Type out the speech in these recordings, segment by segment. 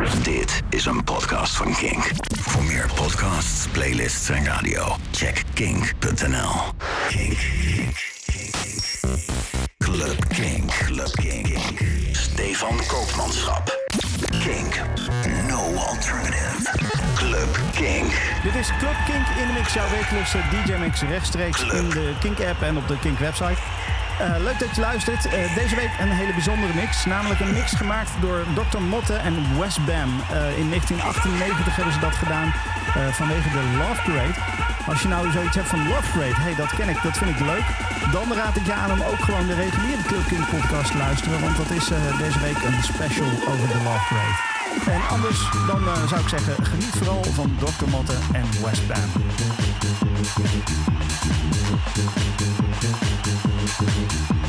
Dit is een podcast van Kink. Voor meer podcasts, playlists en radio, check kink.nl. Kink. Kink. Kink. Club Kink. Club Kink. Stefan Koopmanschap. Kink. No alternative. Club Kink. Dit is Club Kink in de Mix, jouw wekelijkse DJ-mix rechtstreeks in de Kink-app en op de Kink-website. Uh, leuk dat je luistert. Uh, deze week een hele bijzondere mix. Namelijk een mix gemaakt door Dr. Motte en Wes Bam. Uh, in 1998 hebben ze dat gedaan vanwege de Love Parade. Als je nou zoiets hebt van Love Parade, hey, dat ken ik, dat vind ik leuk. Dan raad ik je aan om ook gewoon de reguliere Club podcast te luisteren. Want dat is deze week een special over de Love Parade. En anders dan zou ik zeggen, geniet vooral van Dr. Motte en Wes Bam. Thank you.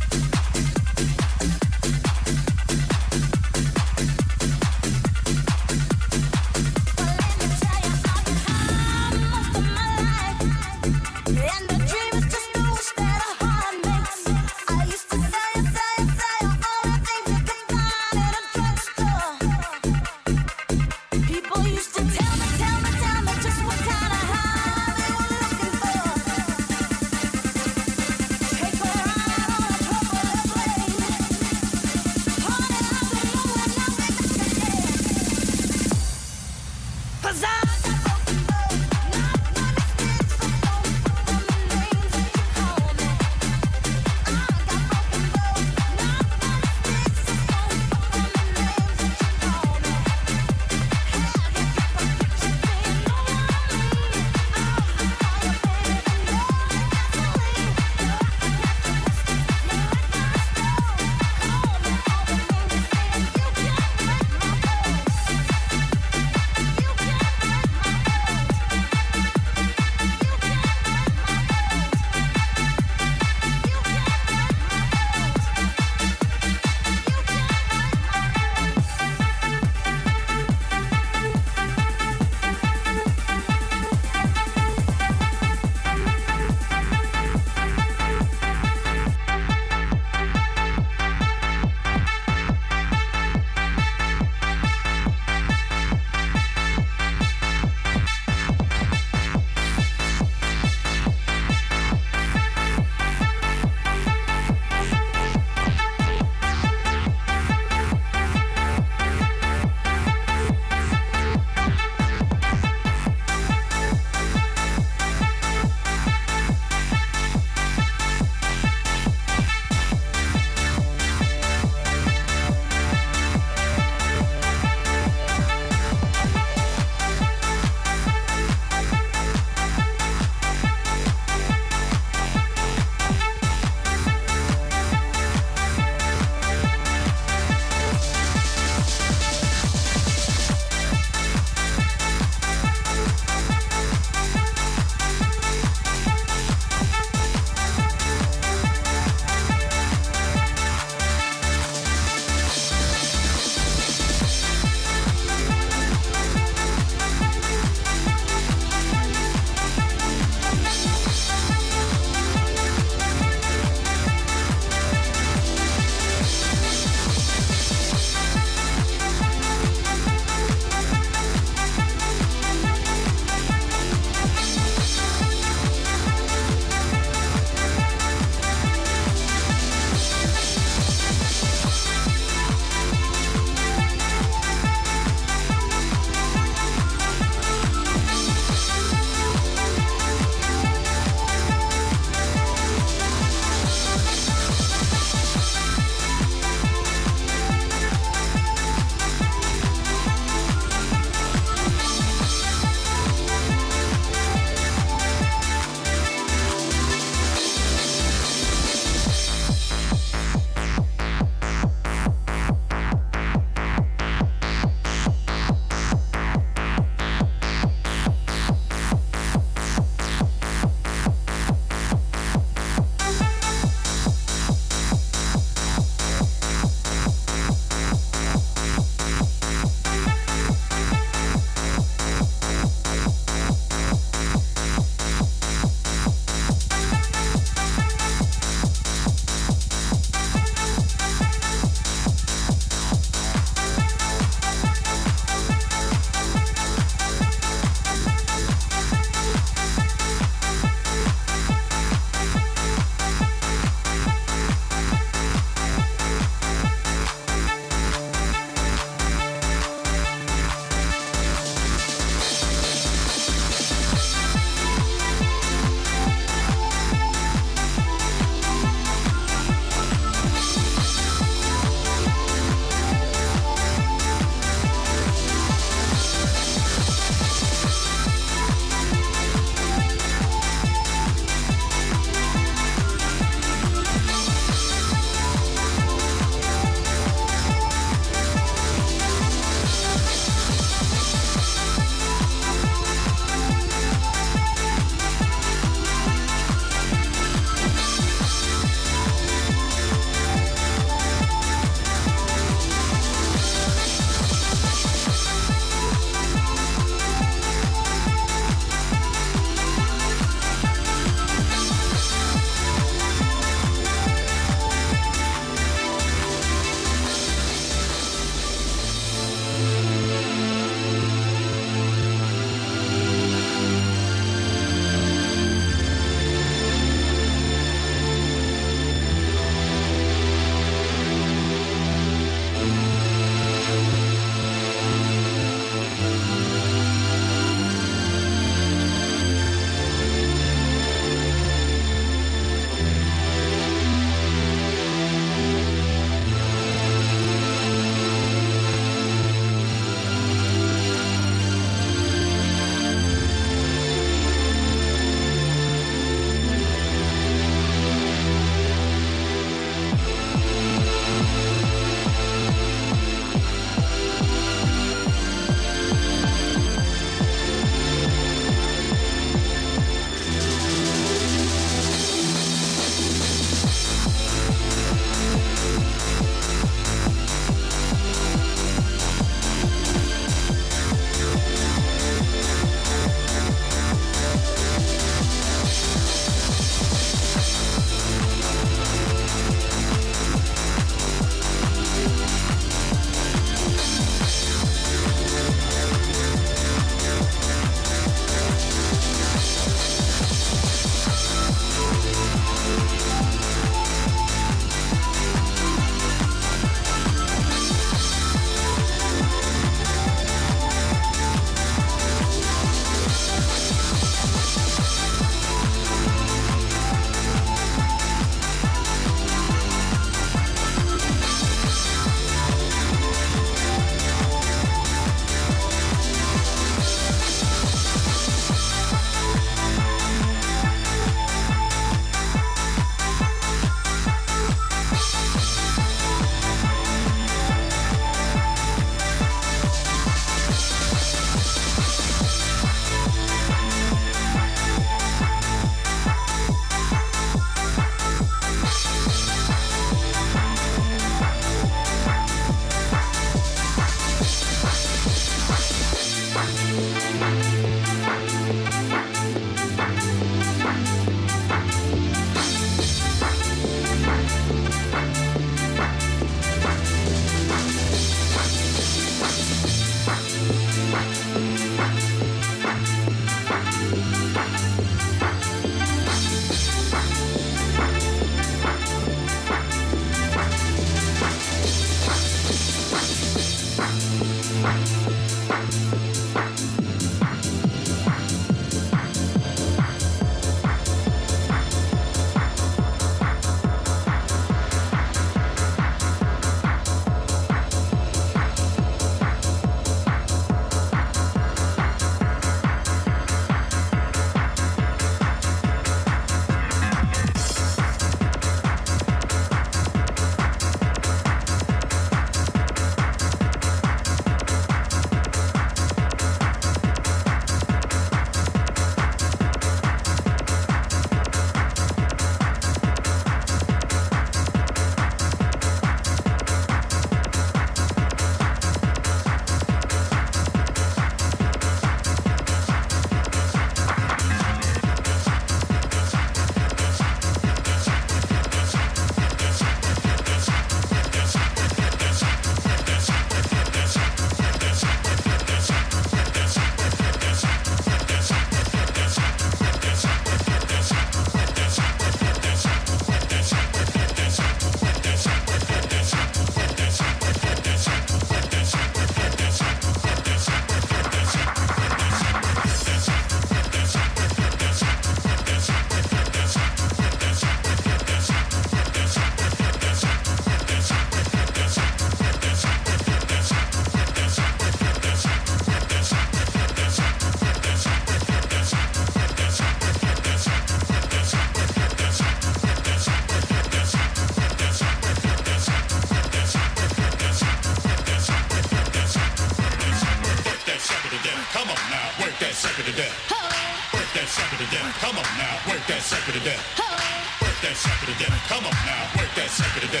second.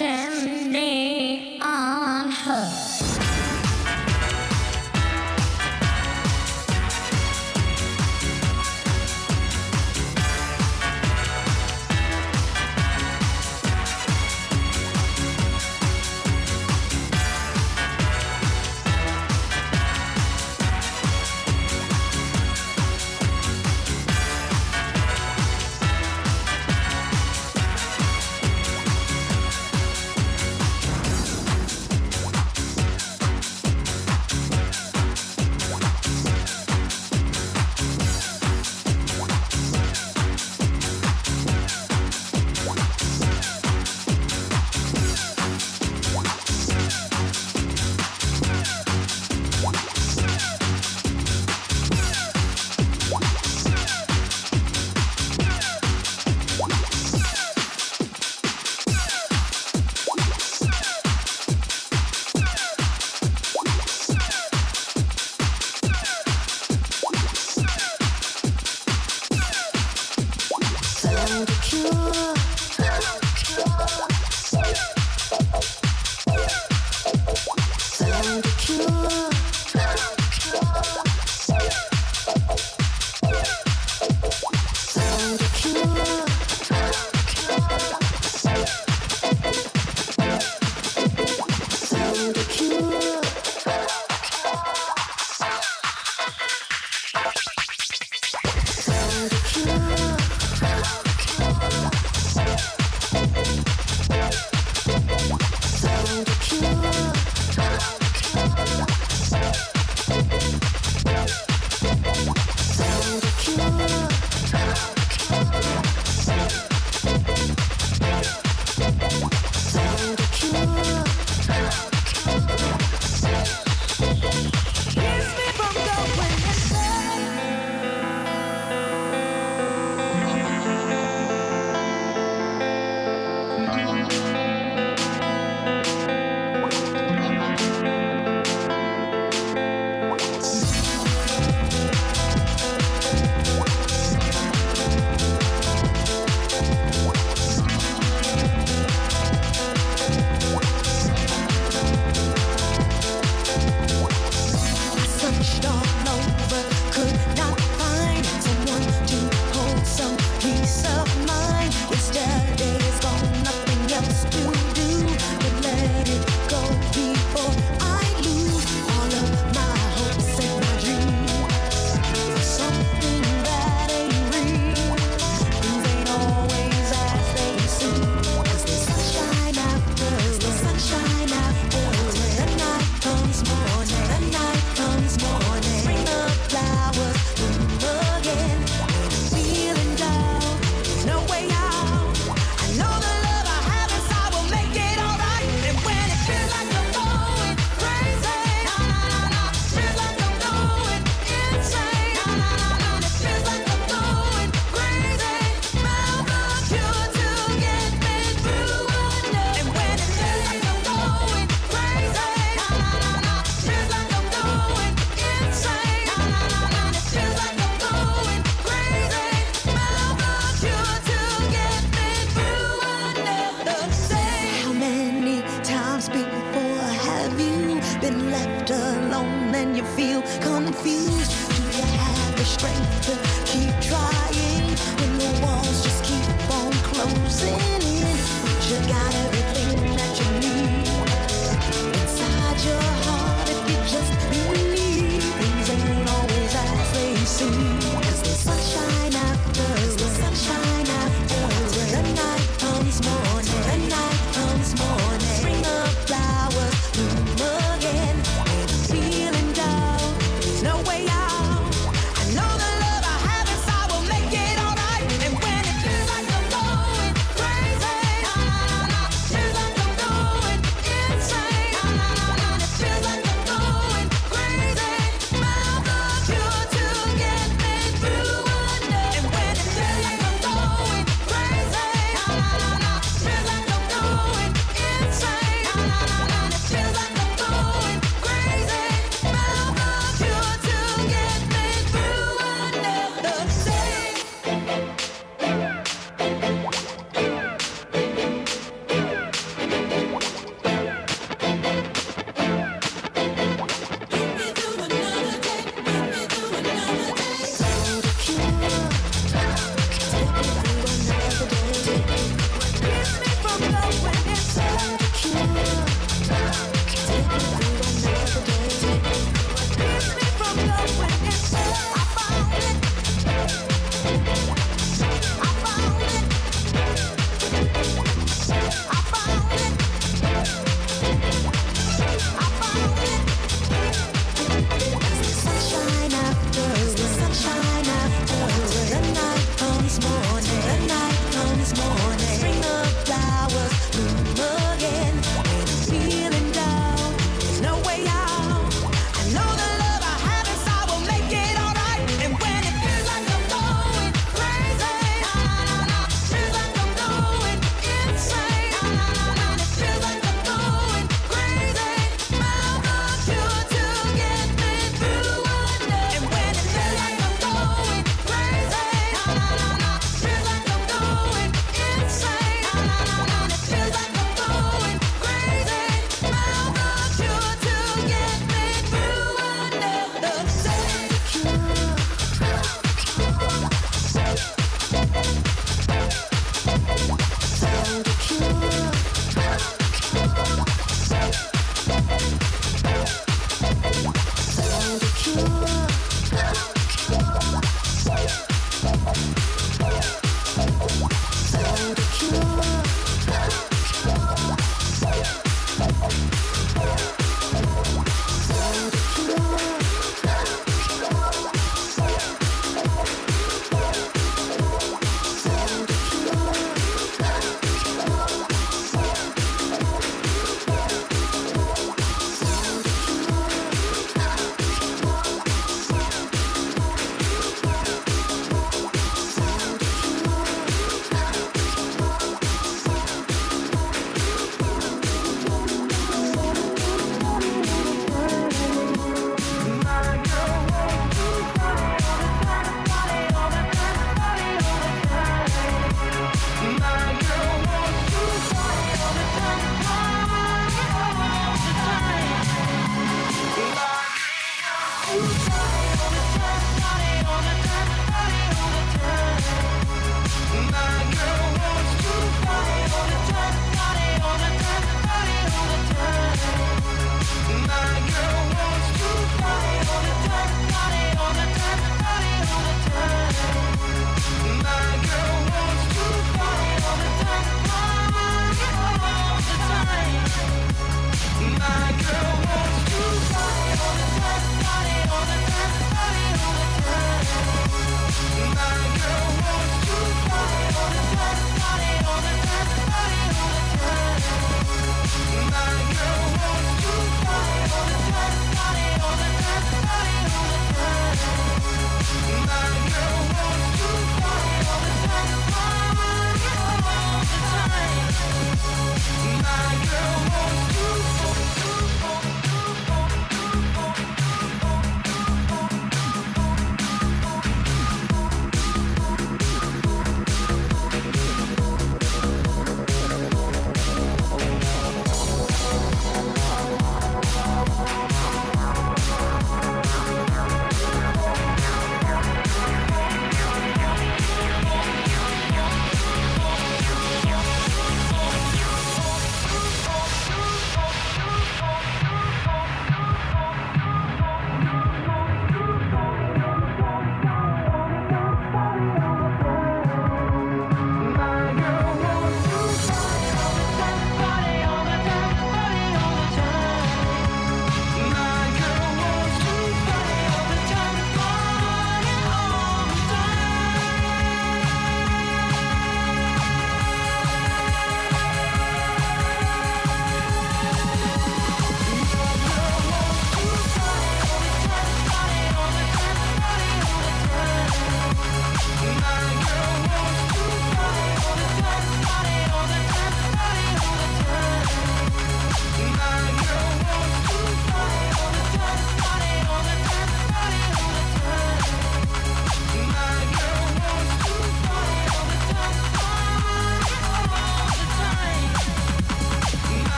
Hashem.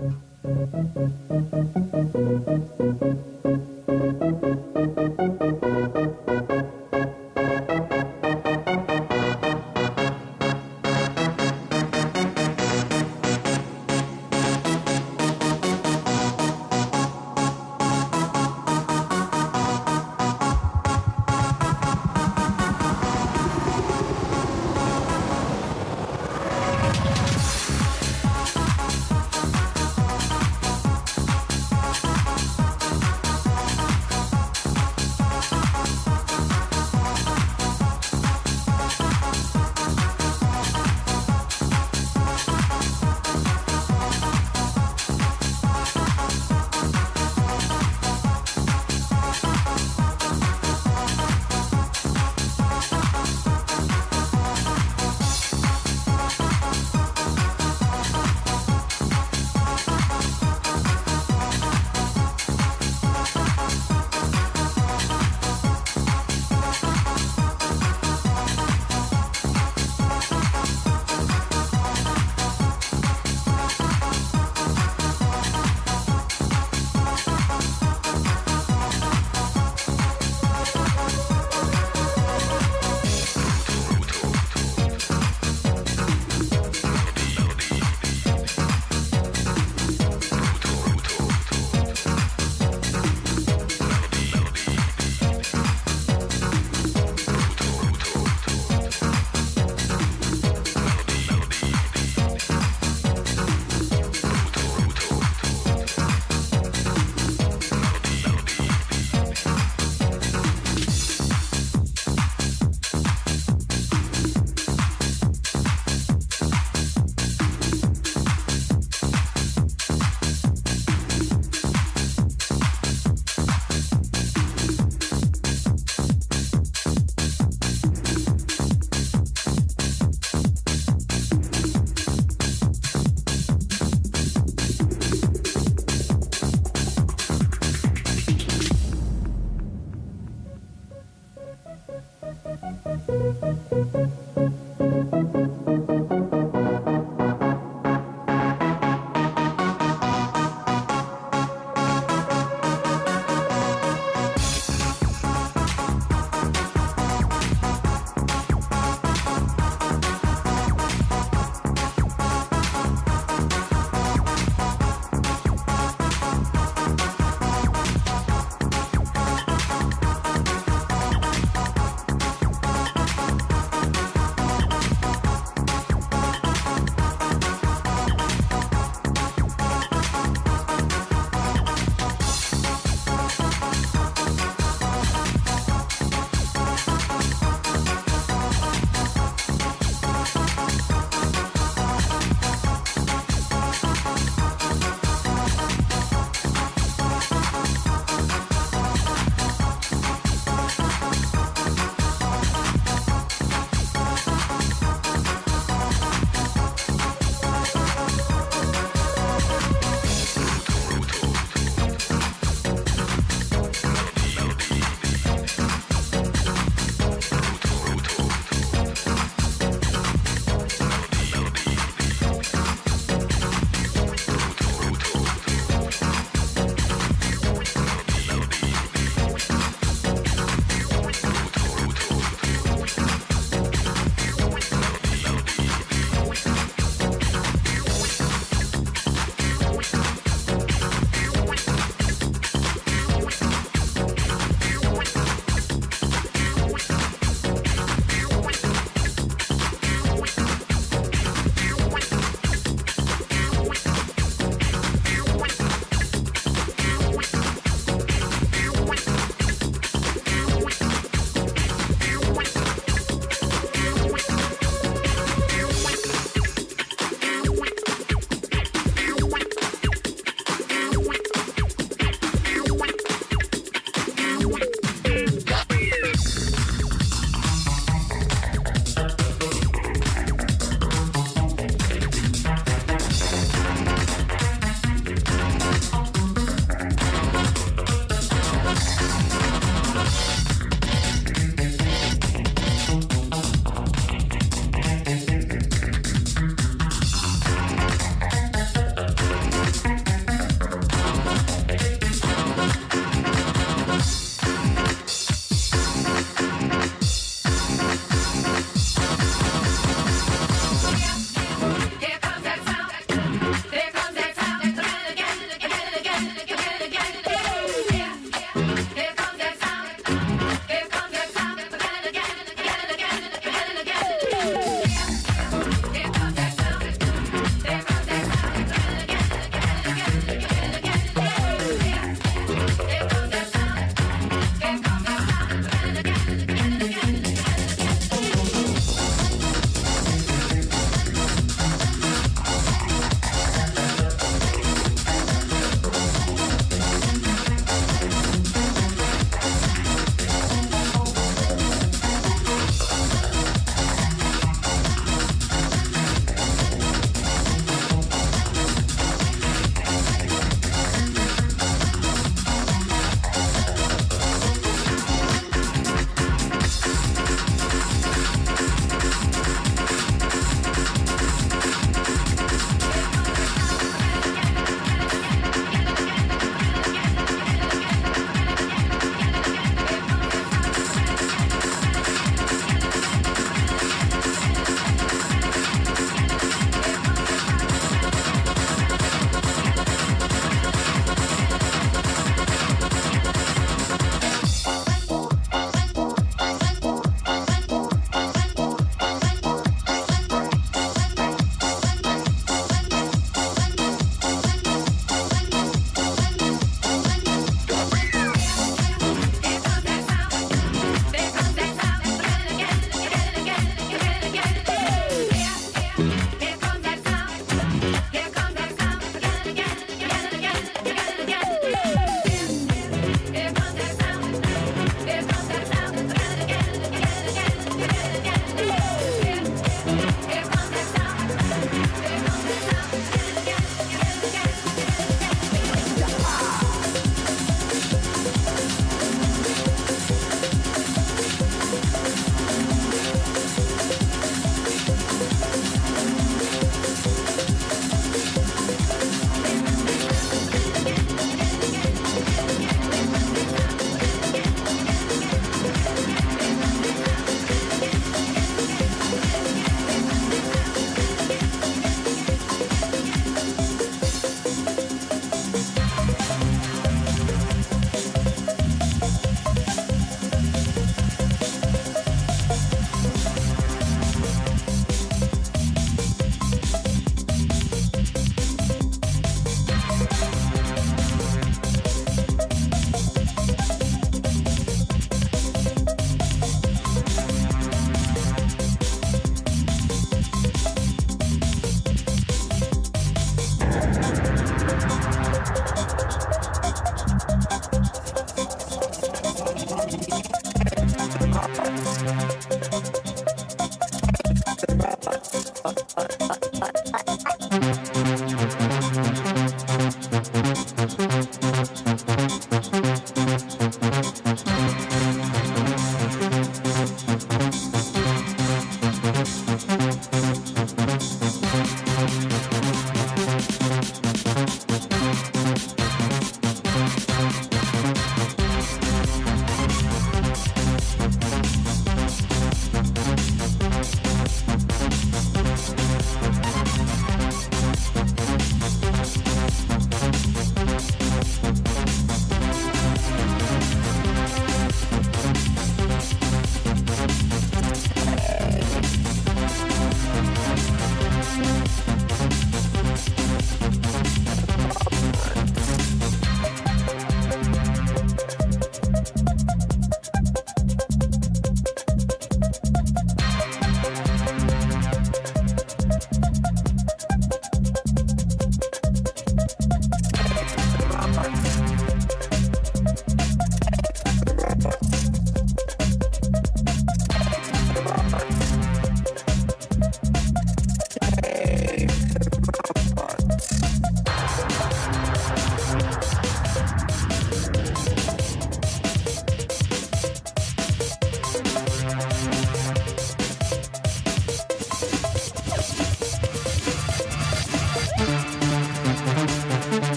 Thank you.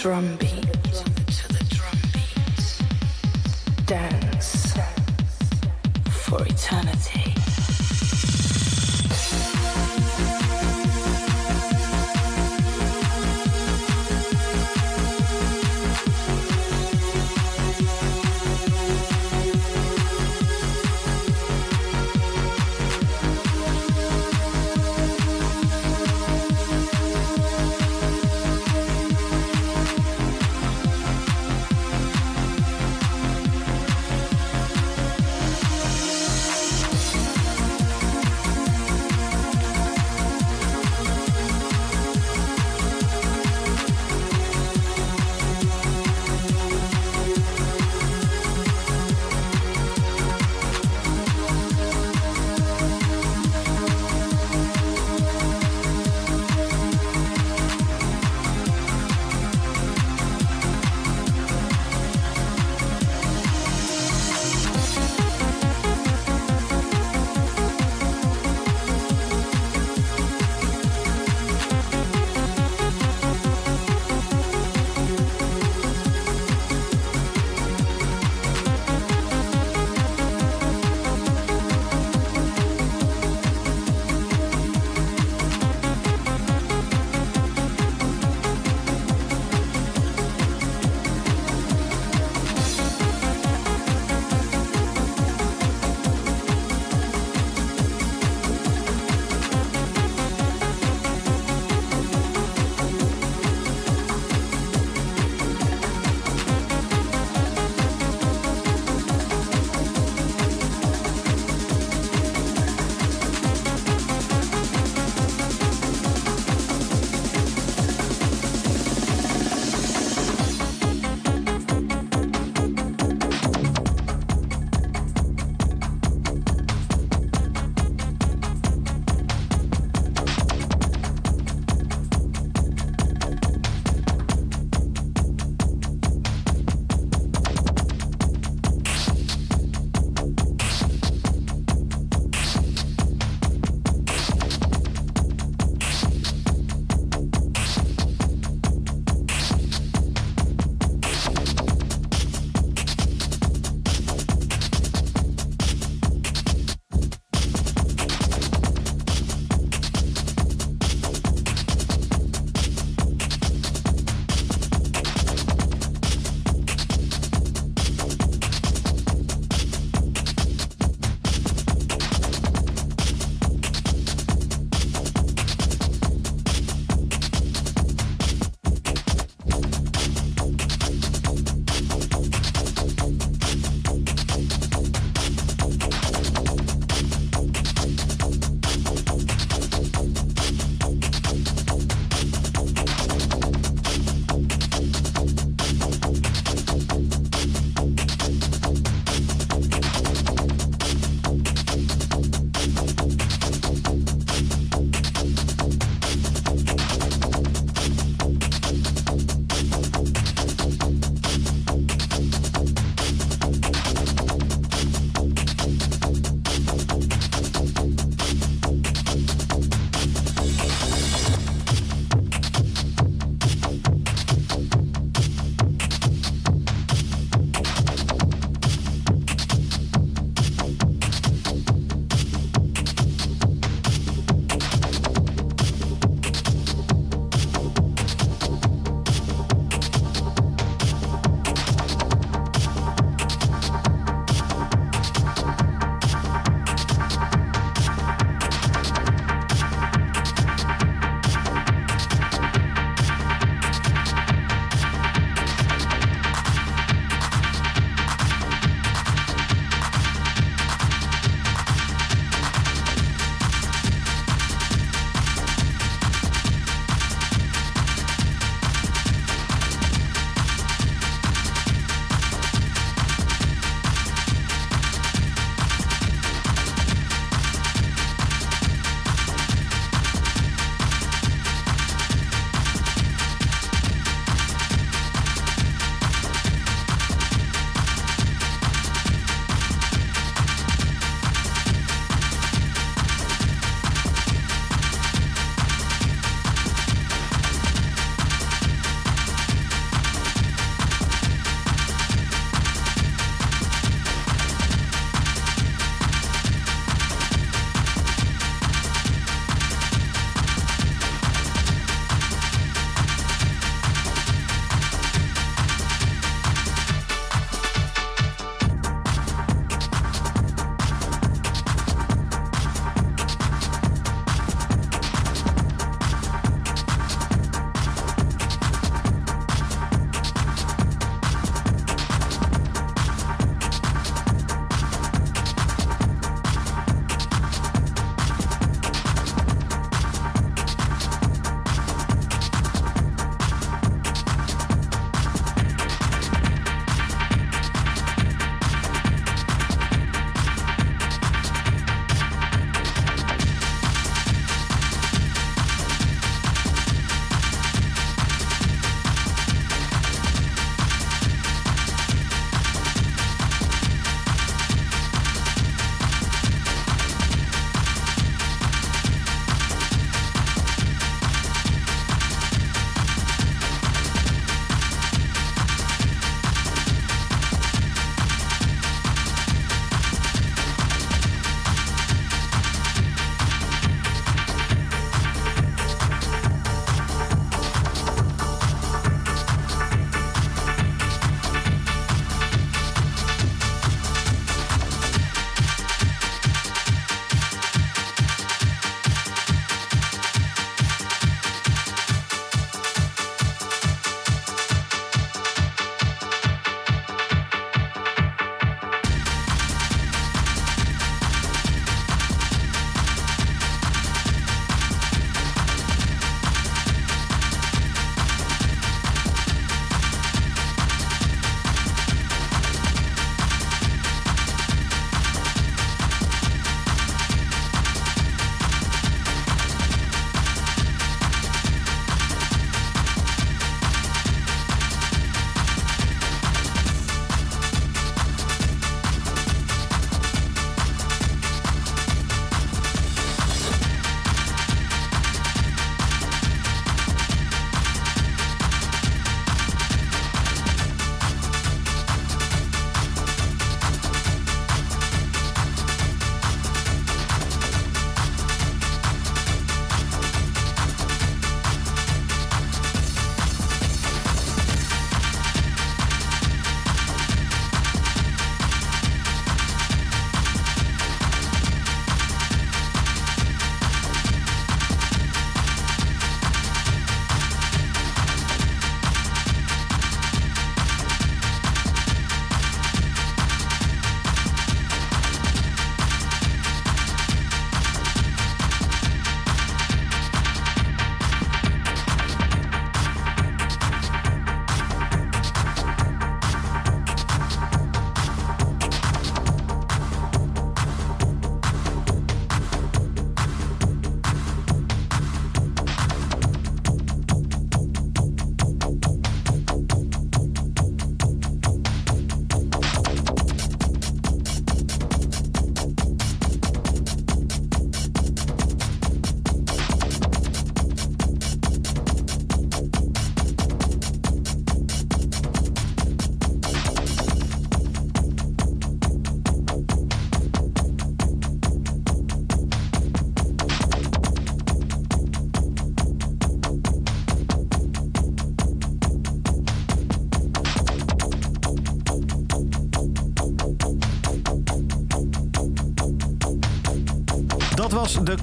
Drum beat.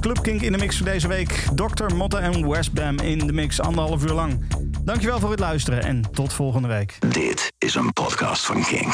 Was de Club Kink in de mix voor deze week. Dr. Motte en Westbam in de mix anderhalf uur lang. Dankjewel voor het luisteren en tot volgende week. Dit is een podcast van Kink.